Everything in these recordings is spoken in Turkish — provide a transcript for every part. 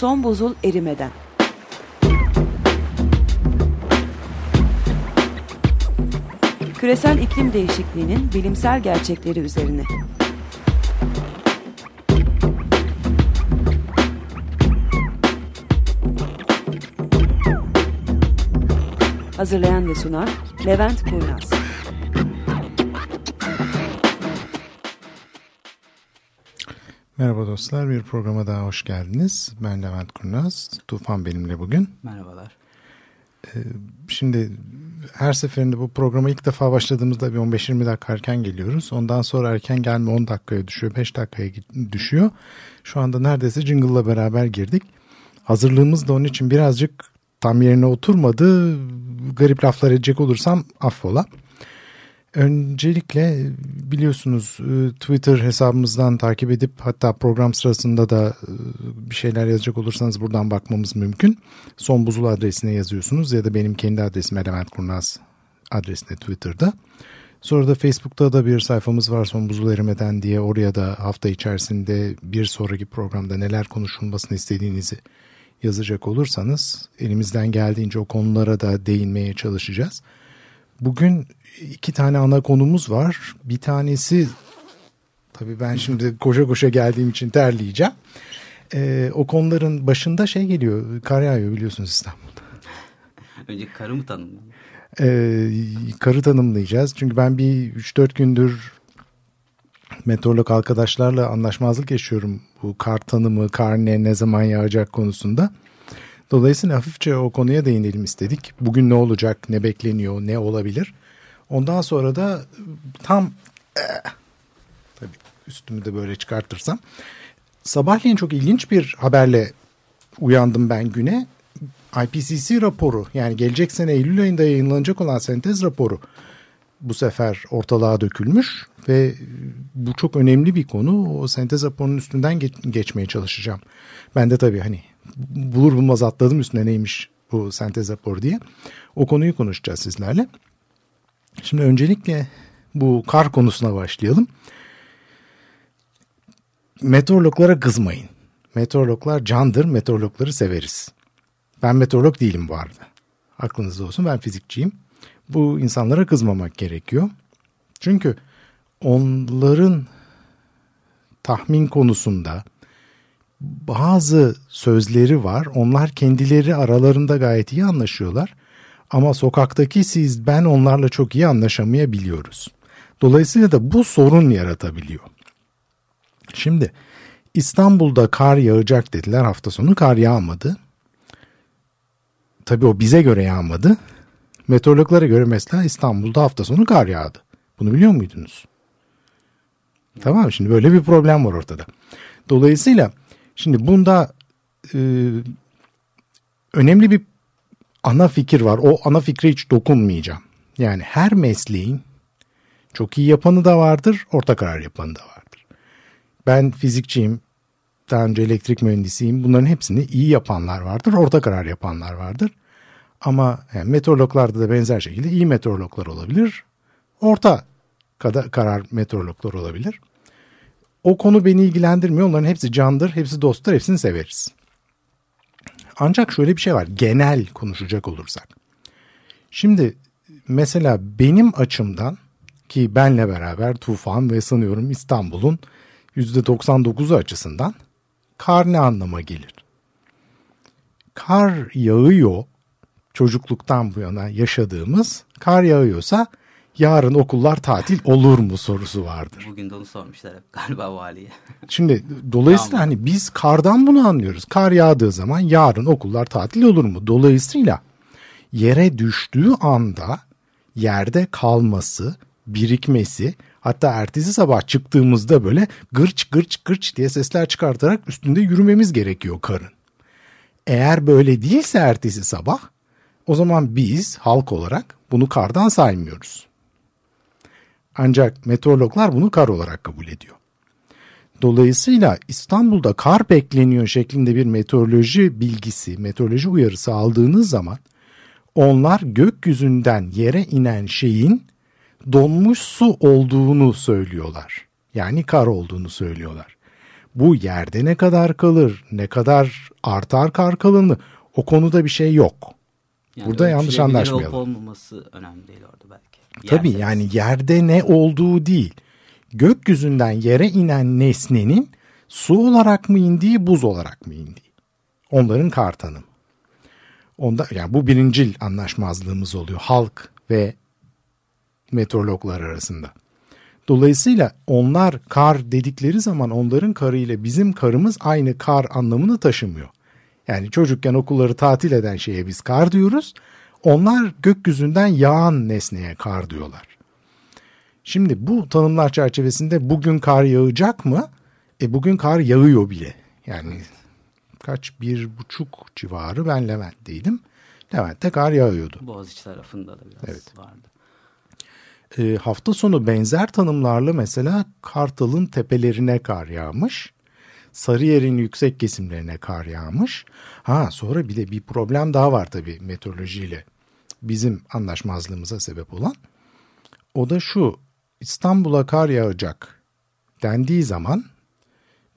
Son buzul erimeden. Küresel iklim değişikliğinin bilimsel gerçekleri üzerine. Hazırlayan ve sunan Levent Kurnaz. Merhaba dostlar, bir programa daha hoş geldiniz. Ben Levent Kurnaz, Tufan benimle bugün. Merhabalar. Ee, şimdi her seferinde bu programa ilk defa başladığımızda bir 15-20 dakika erken geliyoruz. Ondan sonra erken gelme 10 dakikaya düşüyor, 5 dakikaya düşüyor. Şu anda neredeyse Jingle'la beraber girdik. Hazırlığımız da onun için birazcık tam yerine oturmadı. Garip laflar edecek olursam affola. Öncelikle biliyorsunuz e, Twitter hesabımızdan takip edip hatta program sırasında da e, bir şeyler yazacak olursanız buradan bakmamız mümkün. Son buzul adresine yazıyorsunuz ya da benim kendi adresim Element Kurnaz adresine Twitter'da. Sonra da Facebook'ta da bir sayfamız var Son Buzul Erimeden diye oraya da hafta içerisinde bir sonraki programda neler konuşulmasını istediğinizi yazacak olursanız elimizden geldiğince o konulara da değinmeye çalışacağız. Bugün iki tane ana konumuz var. Bir tanesi tabii ben şimdi koşa koşa geldiğim için terleyeceğim. Ee, o konuların başında şey geliyor. Kar yağıyor biliyorsunuz İstanbul'da. Önce karı mı tanımlayacağız? Ee, karı tanımlayacağız. Çünkü ben bir 3-4 gündür meteorolog arkadaşlarla anlaşmazlık yaşıyorum. Bu kar tanımı, kar ne, ne zaman yağacak konusunda. Dolayısıyla hafifçe o konuya değinelim istedik. Bugün ne olacak, ne bekleniyor, ne olabilir? Ondan sonra da tam eh, tabii üstümü de böyle çıkartırsam sabahleyin çok ilginç bir haberle uyandım ben güne. IPCC raporu yani gelecek sene Eylül ayında yayınlanacak olan sentez raporu bu sefer ortalığa dökülmüş ve bu çok önemli bir konu. O sentez raporunun üstünden geç, geçmeye çalışacağım. Ben de tabii hani bulur bulmaz atladım üstüne neymiş bu sentez raporu diye. O konuyu konuşacağız sizlerle. Şimdi öncelikle bu kar konusuna başlayalım. Meteorologlara kızmayın. Meteorologlar candır, meteorologları severiz. Ben meteorolog değilim bu arada. Aklınızda olsun ben fizikçiyim. Bu insanlara kızmamak gerekiyor. Çünkü onların tahmin konusunda bazı sözleri var. Onlar kendileri aralarında gayet iyi anlaşıyorlar. Ama sokaktaki siz ben onlarla çok iyi anlaşamayabiliyoruz. Dolayısıyla da bu sorun yaratabiliyor. Şimdi İstanbul'da kar yağacak dediler hafta sonu kar yağmadı. Tabii o bize göre yağmadı. Meteorologlara göre mesela İstanbul'da hafta sonu kar yağdı. Bunu biliyor muydunuz? Tamam şimdi böyle bir problem var ortada. Dolayısıyla şimdi bunda e, önemli bir ana fikir var. O ana fikre hiç dokunmayacağım. Yani her mesleğin çok iyi yapanı da vardır, orta karar yapanı da vardır. Ben fizikçiyim, daha önce elektrik mühendisiyim. Bunların hepsini iyi yapanlar vardır, orta karar yapanlar vardır. Ama yani meteorologlarda da benzer şekilde iyi meteorologlar olabilir, orta karar meteorologlar olabilir. O konu beni ilgilendirmiyor. Onların hepsi candır, hepsi dostlar, hepsini severiz. Ancak şöyle bir şey var. Genel konuşacak olursak. Şimdi mesela benim açımdan ki benle beraber Tufan ve sanıyorum İstanbul'un %99'u açısından kar ne anlama gelir? Kar yağıyor çocukluktan bu yana yaşadığımız kar yağıyorsa yarın okullar tatil olur mu sorusu vardır. Bugün de onu sormuşlar galiba valiye. Şimdi dolayısıyla tamam. hani biz kardan bunu anlıyoruz. Kar yağdığı zaman yarın okullar tatil olur mu? Dolayısıyla yere düştüğü anda yerde kalması, birikmesi hatta ertesi sabah çıktığımızda böyle gırç gırç gırç diye sesler çıkartarak üstünde yürümemiz gerekiyor karın. Eğer böyle değilse ertesi sabah o zaman biz halk olarak bunu kardan saymıyoruz. Ancak meteorologlar bunu kar olarak kabul ediyor. Dolayısıyla İstanbul'da kar bekleniyor şeklinde bir meteoroloji bilgisi, meteoroloji uyarısı aldığınız zaman onlar gökyüzünden yere inen şeyin donmuş su olduğunu söylüyorlar. Yani kar olduğunu söylüyorlar. Bu yerde ne kadar kalır, ne kadar artar kar kalınlığı o konuda bir şey yok. Yani Burada yanlış anlaşmayalım. olup olmaması önemli değil orada belki. Tabii yani yerde ne olduğu değil. Gökyüzünden yere inen nesnenin su olarak mı indiği, buz olarak mı indiği. Onların kar tanımı. Onda yani bu birincil anlaşmazlığımız oluyor halk ve meteorologlar arasında. Dolayısıyla onlar kar dedikleri zaman onların karı ile bizim karımız aynı kar anlamını taşımıyor. Yani çocukken okulları tatil eden şeye biz kar diyoruz. Onlar gökyüzünden yağan nesneye kar diyorlar. Şimdi bu tanımlar çerçevesinde bugün kar yağacak mı? E bugün kar yağıyor bile. Yani kaç bir buçuk civarı ben Levent'teydim. Levent'te kar yağıyordu. Boğaziçi tarafında da biraz Evet. vardı. E, hafta sonu benzer tanımlarla mesela Kartal'ın tepelerine kar yağmış. Sarıyer'in yüksek kesimlerine kar yağmış. Ha sonra bir de bir problem daha var tabii meteorolojiyle bizim anlaşmazlığımıza sebep olan. O da şu İstanbul'a kar yağacak dendiği zaman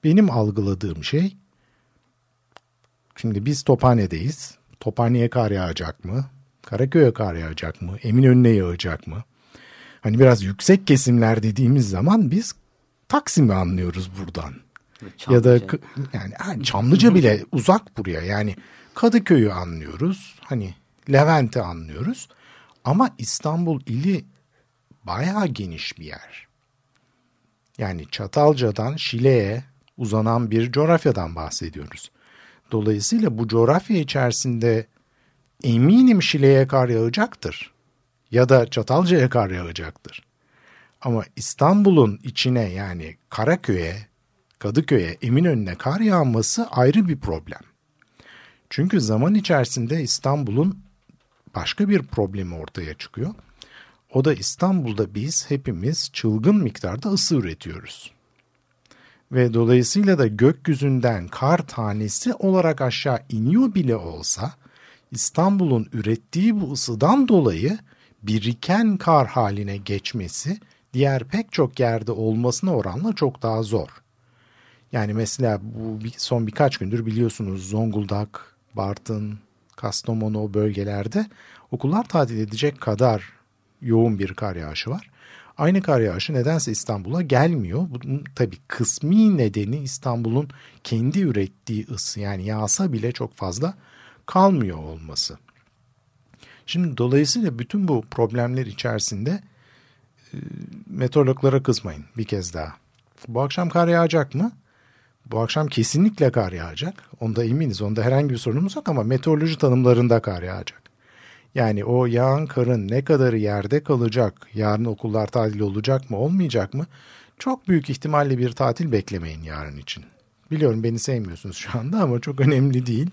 benim algıladığım şey şimdi biz Tophane'deyiz. Tophane'ye kar yağacak mı? Karaköy'e kar yağacak mı? Eminönü'ne yağacak mı? Hani biraz yüksek kesimler dediğimiz zaman biz Taksim'i anlıyoruz buradan. Ve Ya da Çamlıca. Yani ha, Çamlıca bile uzak buraya. Yani Kadıköy'ü anlıyoruz. Hani Levent'i anlıyoruz. Ama İstanbul ili bayağı geniş bir yer. Yani Çatalca'dan Şile'ye uzanan bir coğrafyadan bahsediyoruz. Dolayısıyla bu coğrafya içerisinde eminim Şile'ye kar yağacaktır. Ya da Çatalca'ya kar yağacaktır. Ama İstanbul'un içine yani Karaköy'e, Kadıköy'e, Eminönü'ne kar yağması ayrı bir problem. Çünkü zaman içerisinde İstanbul'un başka bir problemi ortaya çıkıyor. O da İstanbul'da biz hepimiz çılgın miktarda ısı üretiyoruz. Ve dolayısıyla da gökyüzünden kar tanesi olarak aşağı iniyor bile olsa İstanbul'un ürettiği bu ısıdan dolayı biriken kar haline geçmesi diğer pek çok yerde olmasına oranla çok daha zor. Yani mesela bu son birkaç gündür biliyorsunuz Zonguldak, Bartın, Kastamonu o bölgelerde okullar tatil edecek kadar yoğun bir kar yağışı var. Aynı kar yağışı nedense İstanbul'a gelmiyor. Bunun tabii kısmi nedeni İstanbul'un kendi ürettiği ısı yani yağsa bile çok fazla kalmıyor olması. Şimdi dolayısıyla bütün bu problemler içerisinde e, meteorologlara kızmayın bir kez daha. Bu akşam kar yağacak mı? Bu akşam kesinlikle kar yağacak. Onda eminiz. Onda herhangi bir sorunumuz yok ama meteoroloji tanımlarında kar yağacak. Yani o yağan karın ne kadarı yerde kalacak, yarın okullar tatil olacak mı, olmayacak mı? Çok büyük ihtimalle bir tatil beklemeyin yarın için. Biliyorum beni sevmiyorsunuz şu anda ama çok önemli değil.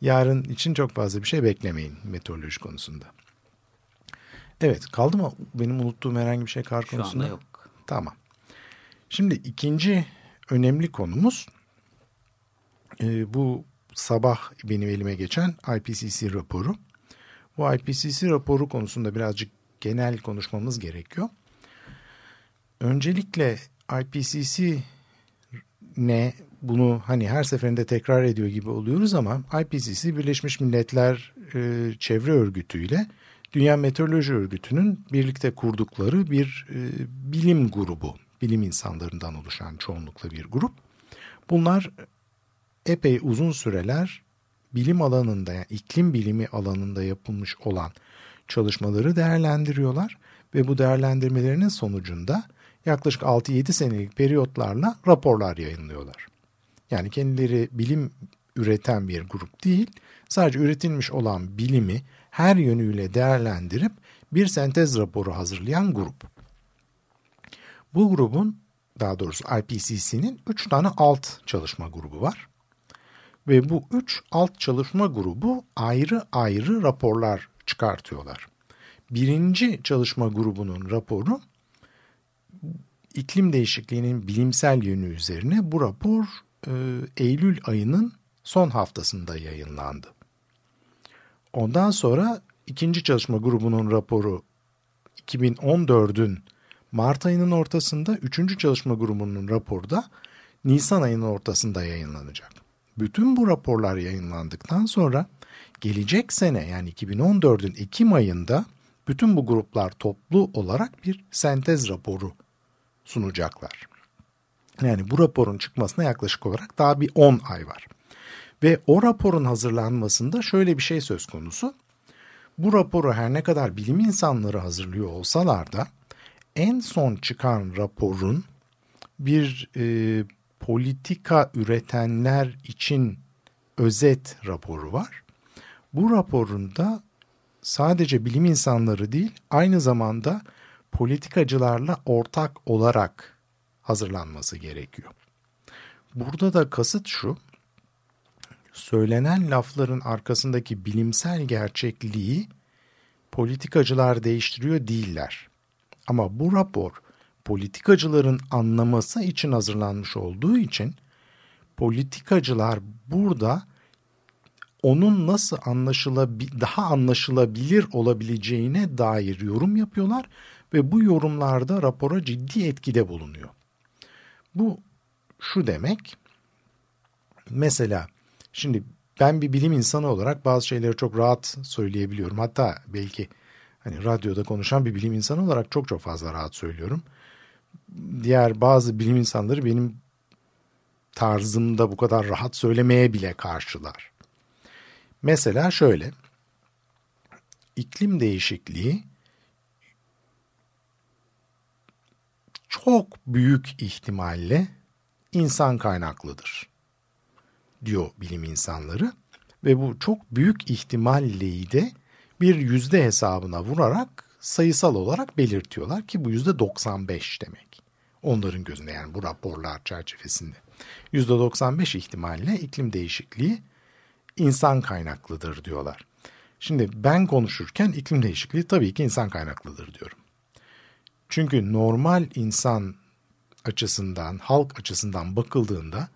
Yarın için çok fazla bir şey beklemeyin meteoroloji konusunda. Evet kaldı mı benim unuttuğum herhangi bir şey kar Şu konusunda? anda yok. Tamam. Şimdi ikinci önemli konumuz e, bu sabah benim elime geçen IPCC raporu. Bu IPCC raporu konusunda birazcık genel konuşmamız gerekiyor. Öncelikle IPCC ne bunu hani her seferinde tekrar ediyor gibi oluyoruz ama IPCC Birleşmiş Milletler e, Çevre Örgütü ile Dünya Meteoroloji Örgütü'nün birlikte kurdukları bir e, bilim grubu, bilim insanlarından oluşan çoğunlukla bir grup. Bunlar epey uzun süreler bilim alanında, yani iklim bilimi alanında yapılmış olan çalışmaları değerlendiriyorlar ve bu değerlendirmelerinin sonucunda yaklaşık 6-7 senelik periyotlarla raporlar yayınlıyorlar. Yani kendileri bilim üreten bir grup değil, sadece üretilmiş olan bilimi her yönüyle değerlendirip bir sentez raporu hazırlayan grup. Bu grubun daha doğrusu IPCC'nin 3 tane alt çalışma grubu var. Ve bu 3 alt çalışma grubu ayrı ayrı raporlar çıkartıyorlar. Birinci çalışma grubunun raporu iklim değişikliğinin bilimsel yönü üzerine bu rapor e, Eylül ayının son haftasında yayınlandı. Ondan sonra ikinci çalışma grubunun raporu 2014'ün Mart ayının ortasında, üçüncü çalışma grubunun raporu da Nisan ayının ortasında yayınlanacak. Bütün bu raporlar yayınlandıktan sonra gelecek sene yani 2014'ün Ekim ayında bütün bu gruplar toplu olarak bir sentez raporu sunacaklar. Yani bu raporun çıkmasına yaklaşık olarak daha bir 10 ay var. Ve o raporun hazırlanmasında şöyle bir şey söz konusu. Bu raporu her ne kadar bilim insanları hazırlıyor olsalar da en son çıkan raporun bir e, politika üretenler için özet raporu var. Bu raporunda sadece bilim insanları değil aynı zamanda politikacılarla ortak olarak hazırlanması gerekiyor. Burada da kasıt şu, söylenen lafların arkasındaki bilimsel gerçekliği politikacılar değiştiriyor değiller. Ama bu rapor politikacıların anlaması için hazırlanmış olduğu için politikacılar burada onun nasıl anlaşılabil daha anlaşılabilir olabileceğine dair yorum yapıyorlar ve bu yorumlarda rapora ciddi etkide bulunuyor. Bu şu demek. Mesela şimdi ben bir bilim insanı olarak bazı şeyleri çok rahat söyleyebiliyorum. Hatta belki hani radyoda konuşan bir bilim insanı olarak çok çok fazla rahat söylüyorum. Diğer bazı bilim insanları benim tarzımda bu kadar rahat söylemeye bile karşılar. Mesela şöyle. iklim değişikliği çok büyük ihtimalle insan kaynaklıdır diyor bilim insanları ve bu çok büyük ihtimalleyi de bir yüzde hesabına vurarak sayısal olarak belirtiyorlar ki bu yüzde 95 demek. Onların gözünde yani bu raporlar çerçevesinde. Yüzde 95 ihtimalle iklim değişikliği insan kaynaklıdır diyorlar. Şimdi ben konuşurken iklim değişikliği tabii ki insan kaynaklıdır diyorum. Çünkü normal insan açısından, halk açısından bakıldığında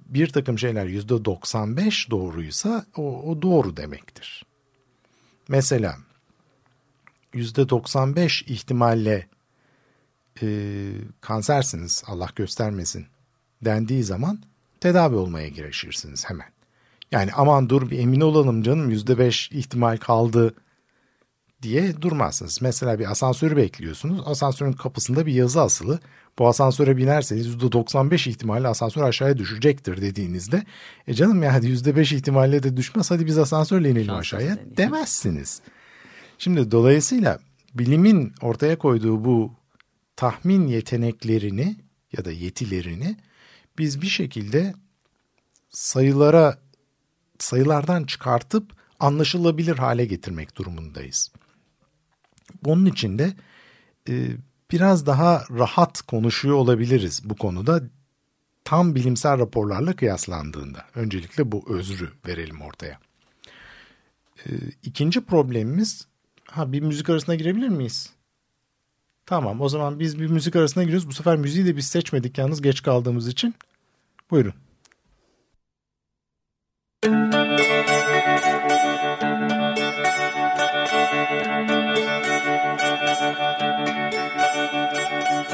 bir takım şeyler yüzde 95 doğruysa o, o doğru demektir. Mesela yüzde 95 ihtimalle e, kansersiniz Allah göstermesin dendiği zaman tedavi olmaya girişirsiniz hemen. Yani aman dur bir emin olalım canım yüzde beş ihtimal kaldı diye durmazsınız. Mesela bir asansörü bekliyorsunuz. Asansörün kapısında bir yazı asılı. Bu asansöre binerseniz %95 ihtimalle asansör aşağıya düşecektir dediğinizde e canım yani %5 ihtimalle de düşmez hadi biz asansörle inelim Şans aşağıya deneyim. demezsiniz. Şimdi dolayısıyla bilimin ortaya koyduğu bu tahmin yeteneklerini ya da yetilerini biz bir şekilde sayılara sayılardan çıkartıp anlaşılabilir hale getirmek durumundayız. Bunun için de e, biraz daha rahat konuşuyor olabiliriz bu konuda tam bilimsel raporlarla kıyaslandığında. Öncelikle bu özrü verelim ortaya. E, ikinci problemimiz ha bir müzik arasına girebilir miyiz? Tamam o zaman biz bir müzik arasına giriyoruz. Bu sefer müziği de biz seçmedik yalnız geç kaldığımız için. Buyurun.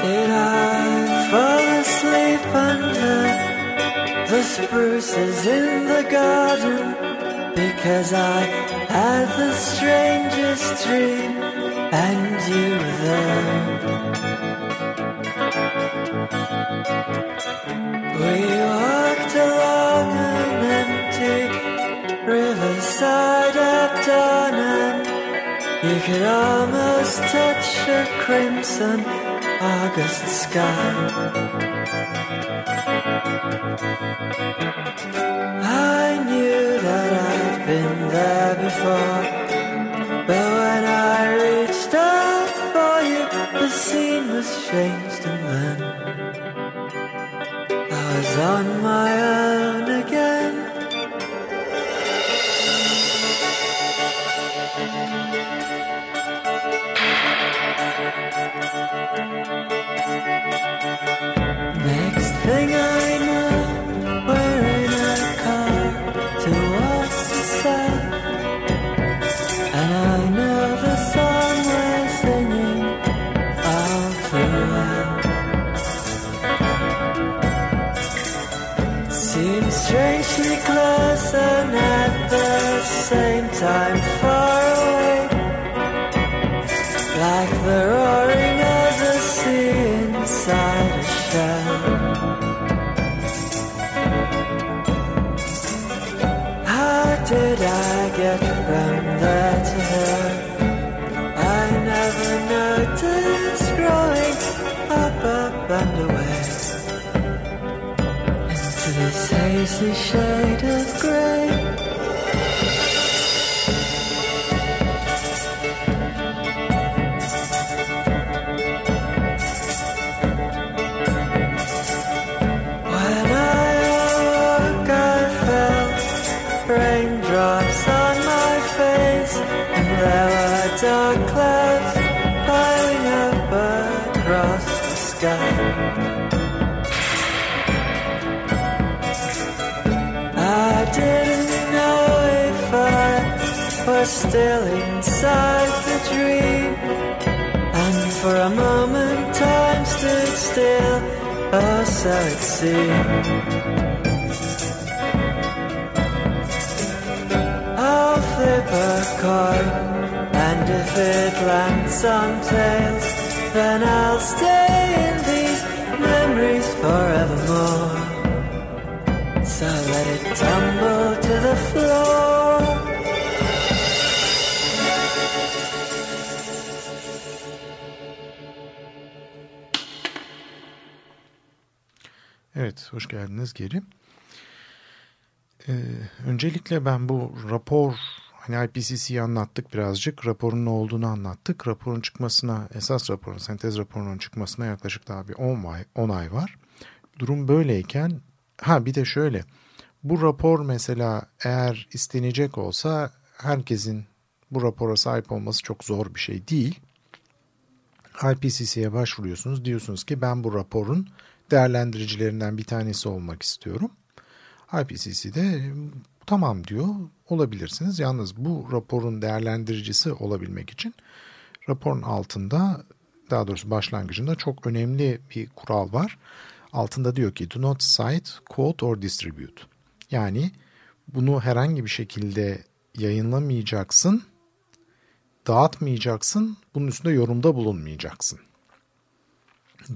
Did I fall asleep under the spruces in the garden? Because I had the strangest dream and you were there. We walked along an empty riverside at dawn and you could almost touch a crimson August sky. I knew that I'd been there before, but when I reached out for you, the scene was changed, and then I was on my own strangely close and at the same time far hazy shade of grey. When I awoke, I felt raindrops on my face, and there were dark clouds piling up across the sky. Didn't know if I was still inside the dream, and for a moment time stood still. Oh, so it seemed. I'll flip a coin, and if it lands on tails, then I'll stay in these memories forevermore. So let it tumble Evet, hoş geldiniz geri. Ee, öncelikle ben bu rapor, hani IPCC'yi anlattık birazcık, raporun ne olduğunu anlattık. Raporun çıkmasına, esas raporun, sentez raporunun çıkmasına yaklaşık daha bir 10 ay, 10 ay var. Durum böyleyken, ha bir de şöyle, bu rapor mesela eğer istenecek olsa herkesin bu rapora sahip olması çok zor bir şey değil. IPCC'ye başvuruyorsunuz. Diyorsunuz ki ben bu raporun değerlendiricilerinden bir tanesi olmak istiyorum. IPCC de tamam diyor olabilirsiniz. Yalnız bu raporun değerlendiricisi olabilmek için raporun altında daha doğrusu başlangıcında çok önemli bir kural var. Altında diyor ki do not cite, quote or distribute. Yani bunu herhangi bir şekilde yayınlamayacaksın, dağıtmayacaksın, bunun üstünde yorumda bulunmayacaksın.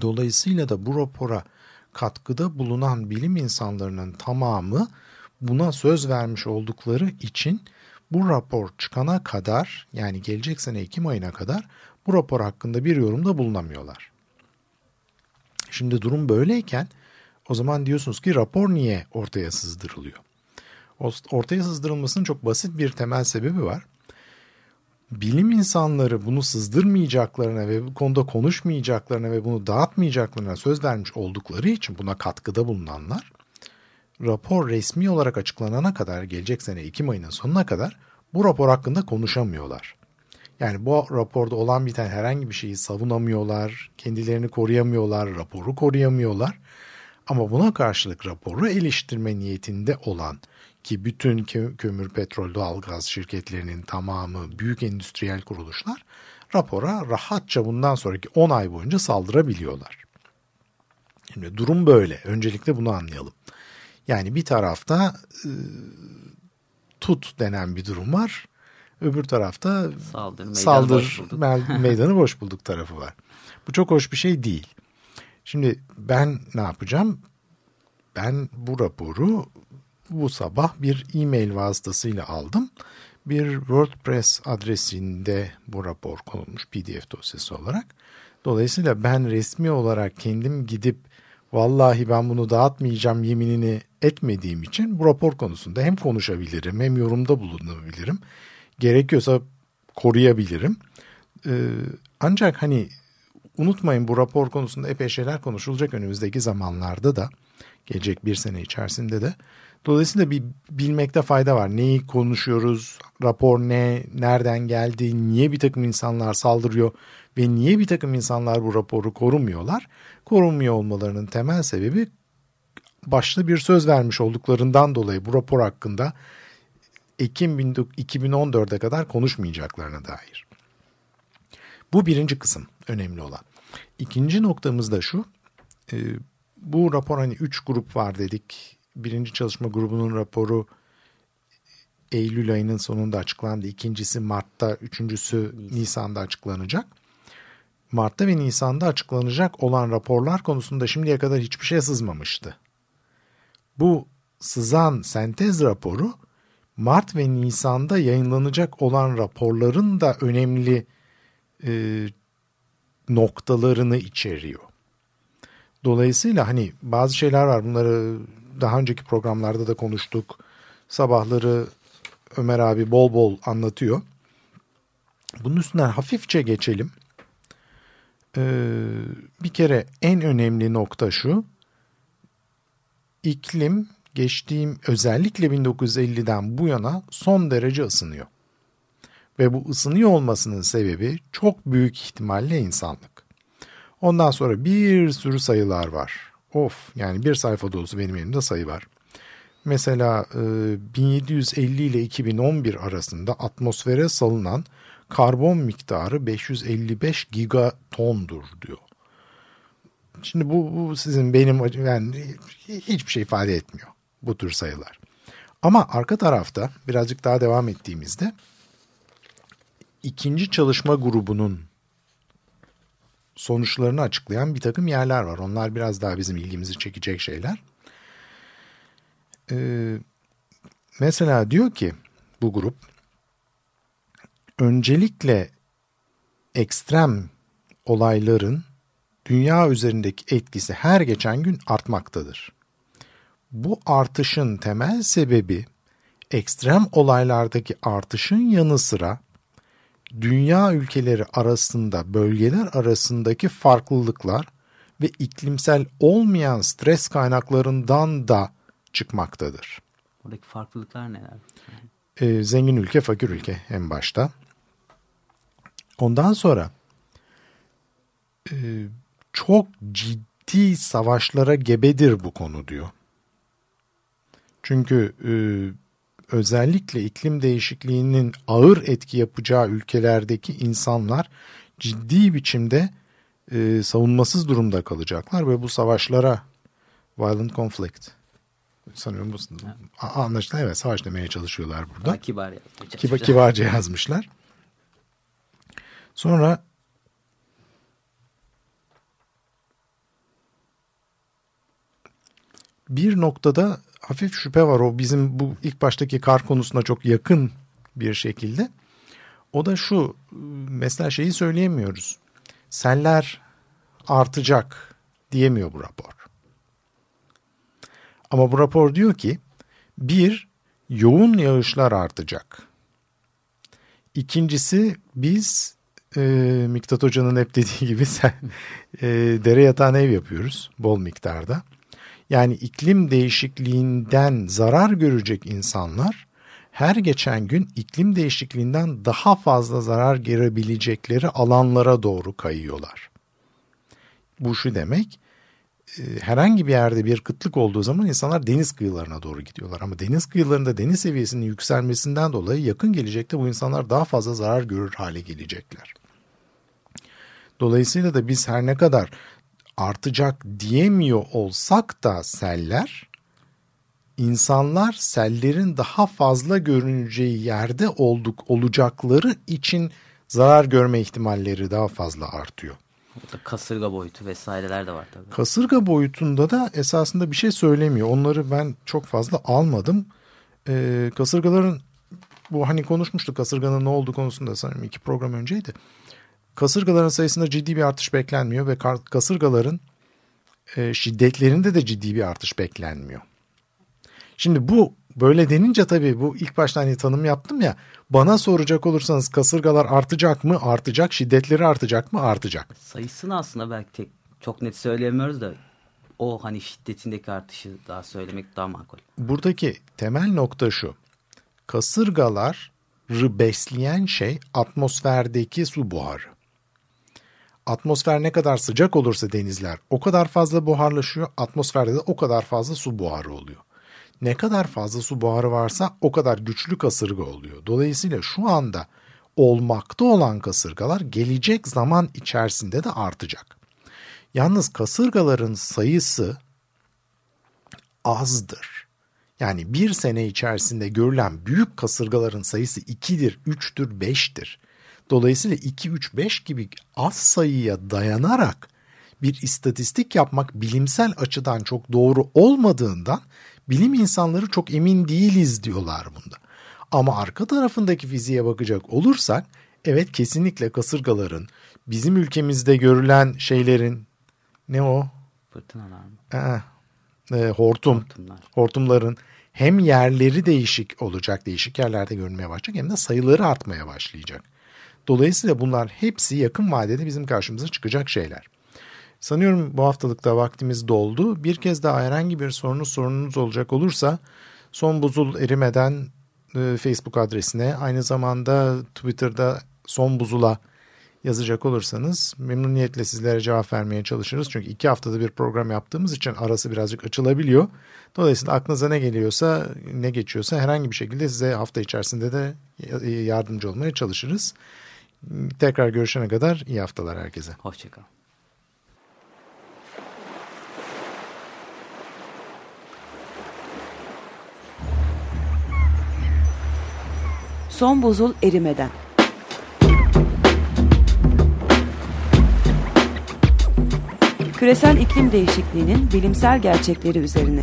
Dolayısıyla da bu rapora katkıda bulunan bilim insanlarının tamamı buna söz vermiş oldukları için bu rapor çıkana kadar yani gelecek sene Ekim ayına kadar bu rapor hakkında bir yorumda bulunamıyorlar. Şimdi durum böyleyken o zaman diyorsunuz ki rapor niye ortaya sızdırılıyor? Ortaya sızdırılmasının çok basit bir temel sebebi var bilim insanları bunu sızdırmayacaklarına ve bu konuda konuşmayacaklarına ve bunu dağıtmayacaklarına söz vermiş oldukları için buna katkıda bulunanlar rapor resmi olarak açıklanana kadar gelecek sene Ekim ayının sonuna kadar bu rapor hakkında konuşamıyorlar. Yani bu raporda olan bir tane herhangi bir şeyi savunamıyorlar, kendilerini koruyamıyorlar, raporu koruyamıyorlar. Ama buna karşılık raporu eleştirme niyetinde olan ki bütün kömür, petrol, doğalgaz şirketlerinin tamamı büyük endüstriyel kuruluşlar rapora rahatça bundan sonraki 10 ay boyunca saldırabiliyorlar. Şimdi durum böyle. Öncelikle bunu anlayalım. Yani bir tarafta e, tut denen bir durum var. Öbür tarafta saldır, meydanı saldır boş bulduk. meydanı boş bulduk tarafı var. Bu çok hoş bir şey değil. Şimdi ben ne yapacağım? Ben bu raporu bu sabah bir e-mail vasıtasıyla aldım. Bir WordPress adresinde bu rapor konulmuş PDF dosyası olarak. Dolayısıyla ben resmi olarak kendim gidip vallahi ben bunu dağıtmayacağım yeminini etmediğim için bu rapor konusunda hem konuşabilirim hem yorumda bulunabilirim. Gerekiyorsa koruyabilirim. Ee, ancak hani unutmayın bu rapor konusunda epey şeyler konuşulacak önümüzdeki zamanlarda da gelecek bir sene içerisinde de. Dolayısıyla bir bilmekte fayda var. Neyi konuşuyoruz, rapor ne, nereden geldi, niye bir takım insanlar saldırıyor ve niye bir takım insanlar bu raporu korumuyorlar? Korunmuyor olmalarının temel sebebi başta bir söz vermiş olduklarından dolayı bu rapor hakkında Ekim 2014'e kadar konuşmayacaklarına dair. Bu birinci kısım önemli olan. İkinci noktamız da şu. Bu rapor hani üç grup var dedik birinci çalışma grubunun raporu Eylül ayının sonunda açıklandı. İkincisi Mart'ta, üçüncüsü Nisan. Nisan'da açıklanacak. Mart'ta ve Nisan'da açıklanacak olan raporlar konusunda şimdiye kadar hiçbir şey sızmamıştı. Bu sızan sentez raporu Mart ve Nisan'da yayınlanacak olan raporların da önemli e, noktalarını içeriyor. Dolayısıyla hani bazı şeyler var bunları daha önceki programlarda da konuştuk. Sabahları Ömer abi bol bol anlatıyor. Bunun üstünden hafifçe geçelim. Ee, bir kere en önemli nokta şu. İklim geçtiğim özellikle 1950'den bu yana son derece ısınıyor. Ve bu ısınıyor olmasının sebebi çok büyük ihtimalle insanlık. Ondan sonra bir sürü sayılar var. Of yani bir sayfa dolusu benim elimde sayı var. Mesela e, 1750 ile 2011 arasında atmosfere salınan karbon miktarı 555 gigatondur diyor. Şimdi bu, bu sizin benim yani hiçbir şey ifade etmiyor bu tür sayılar. Ama arka tarafta birazcık daha devam ettiğimizde ikinci çalışma grubunun sonuçlarını açıklayan bir takım yerler var. Onlar biraz daha bizim ilgimizi çekecek şeyler. Ee, mesela diyor ki bu grup öncelikle ekstrem olayların dünya üzerindeki etkisi her geçen gün artmaktadır. Bu artışın temel sebebi ekstrem olaylardaki artışın yanı sıra dünya ülkeleri arasında bölgeler arasındaki farklılıklar ve iklimsel olmayan stres kaynaklarından da çıkmaktadır. Oradaki farklılıklar neler? Ee, zengin ülke, fakir ülke en başta. Ondan sonra e, çok ciddi savaşlara gebedir bu konu diyor. Çünkü e, özellikle iklim değişikliğinin ağır etki yapacağı ülkelerdeki insanlar ciddi biçimde e, savunmasız durumda kalacaklar ve bu savaşlara violent conflict sanıyorum bu anlaşılan evet savaş demeye çalışıyorlar burada. Daha kibar. Kiba, kibarca yazmışlar. Sonra bir noktada hafif şüphe var. O bizim bu ilk baştaki kar konusuna çok yakın bir şekilde. O da şu mesela şeyi söyleyemiyoruz. Seller artacak diyemiyor bu rapor. Ama bu rapor diyor ki bir yoğun yağışlar artacak. İkincisi biz e, Miktat Hoca'nın hep dediği gibi sen, e, dere yatağına ev yapıyoruz bol miktarda. Yani iklim değişikliğinden zarar görecek insanlar her geçen gün iklim değişikliğinden daha fazla zarar görebilecekleri alanlara doğru kayıyorlar. Bu şu demek e, herhangi bir yerde bir kıtlık olduğu zaman insanlar deniz kıyılarına doğru gidiyorlar. Ama deniz kıyılarında deniz seviyesinin yükselmesinden dolayı yakın gelecekte bu insanlar daha fazla zarar görür hale gelecekler. Dolayısıyla da biz her ne kadar artacak diyemiyor olsak da seller insanlar sellerin daha fazla görüneceği yerde olduk olacakları için zarar görme ihtimalleri daha fazla artıyor. Burada kasırga boyutu vesaireler de var tabii. Kasırga boyutunda da esasında bir şey söylemiyor. Onları ben çok fazla almadım. Ee, kasırgaların bu hani konuşmuştuk kasırganın ne olduğu konusunda sanırım iki program önceydi. Kasırgaların sayısında ciddi bir artış beklenmiyor ve kasırgaların e, şiddetlerinde de ciddi bir artış beklenmiyor. Şimdi bu böyle denince tabii bu ilk başta hani tanım yaptım ya bana soracak olursanız kasırgalar artacak mı? Artacak. Şiddetleri artacak mı? Artacak. Sayısını aslında belki tek, çok net söyleyemiyoruz da o hani şiddetindeki artışı daha söylemek daha makul. Buradaki temel nokta şu. Kasırgaları besleyen şey atmosferdeki su buharı. Atmosfer ne kadar sıcak olursa denizler o kadar fazla buharlaşıyor. Atmosferde de o kadar fazla su buharı oluyor. Ne kadar fazla su buharı varsa o kadar güçlü kasırga oluyor. Dolayısıyla şu anda olmakta olan kasırgalar gelecek zaman içerisinde de artacak. Yalnız kasırgaların sayısı azdır. Yani bir sene içerisinde görülen büyük kasırgaların sayısı 2'dir, 3'tür, 5'tir. Dolayısıyla 2, 3, 5 gibi az sayıya dayanarak bir istatistik yapmak bilimsel açıdan çok doğru olmadığından bilim insanları çok emin değiliz diyorlar bunda. Ama arka tarafındaki fiziğe bakacak olursak evet kesinlikle kasırgaların bizim ülkemizde görülen şeylerin ne o? Fırtınalar mı? Ee, e, hortum. Hortumlar. Hortumların hem yerleri değişik olacak, değişik yerlerde görünmeye başlayacak hem de sayıları artmaya başlayacak. Dolayısıyla bunlar hepsi yakın vadede bizim karşımıza çıkacak şeyler. Sanıyorum bu haftalıkta vaktimiz doldu. Bir kez daha herhangi bir sorunuz sorununuz olacak olursa son buzul erimeden e, Facebook adresine aynı zamanda Twitter'da son buzula yazacak olursanız memnuniyetle sizlere cevap vermeye çalışırız. Çünkü iki haftada bir program yaptığımız için arası birazcık açılabiliyor. Dolayısıyla aklınıza ne geliyorsa, ne geçiyorsa herhangi bir şekilde size hafta içerisinde de yardımcı olmaya çalışırız. Tekrar görüşene kadar iyi haftalar herkese. Hoşçakal. Son buzul erimeden. Küresel iklim değişikliğinin bilimsel gerçekleri üzerine.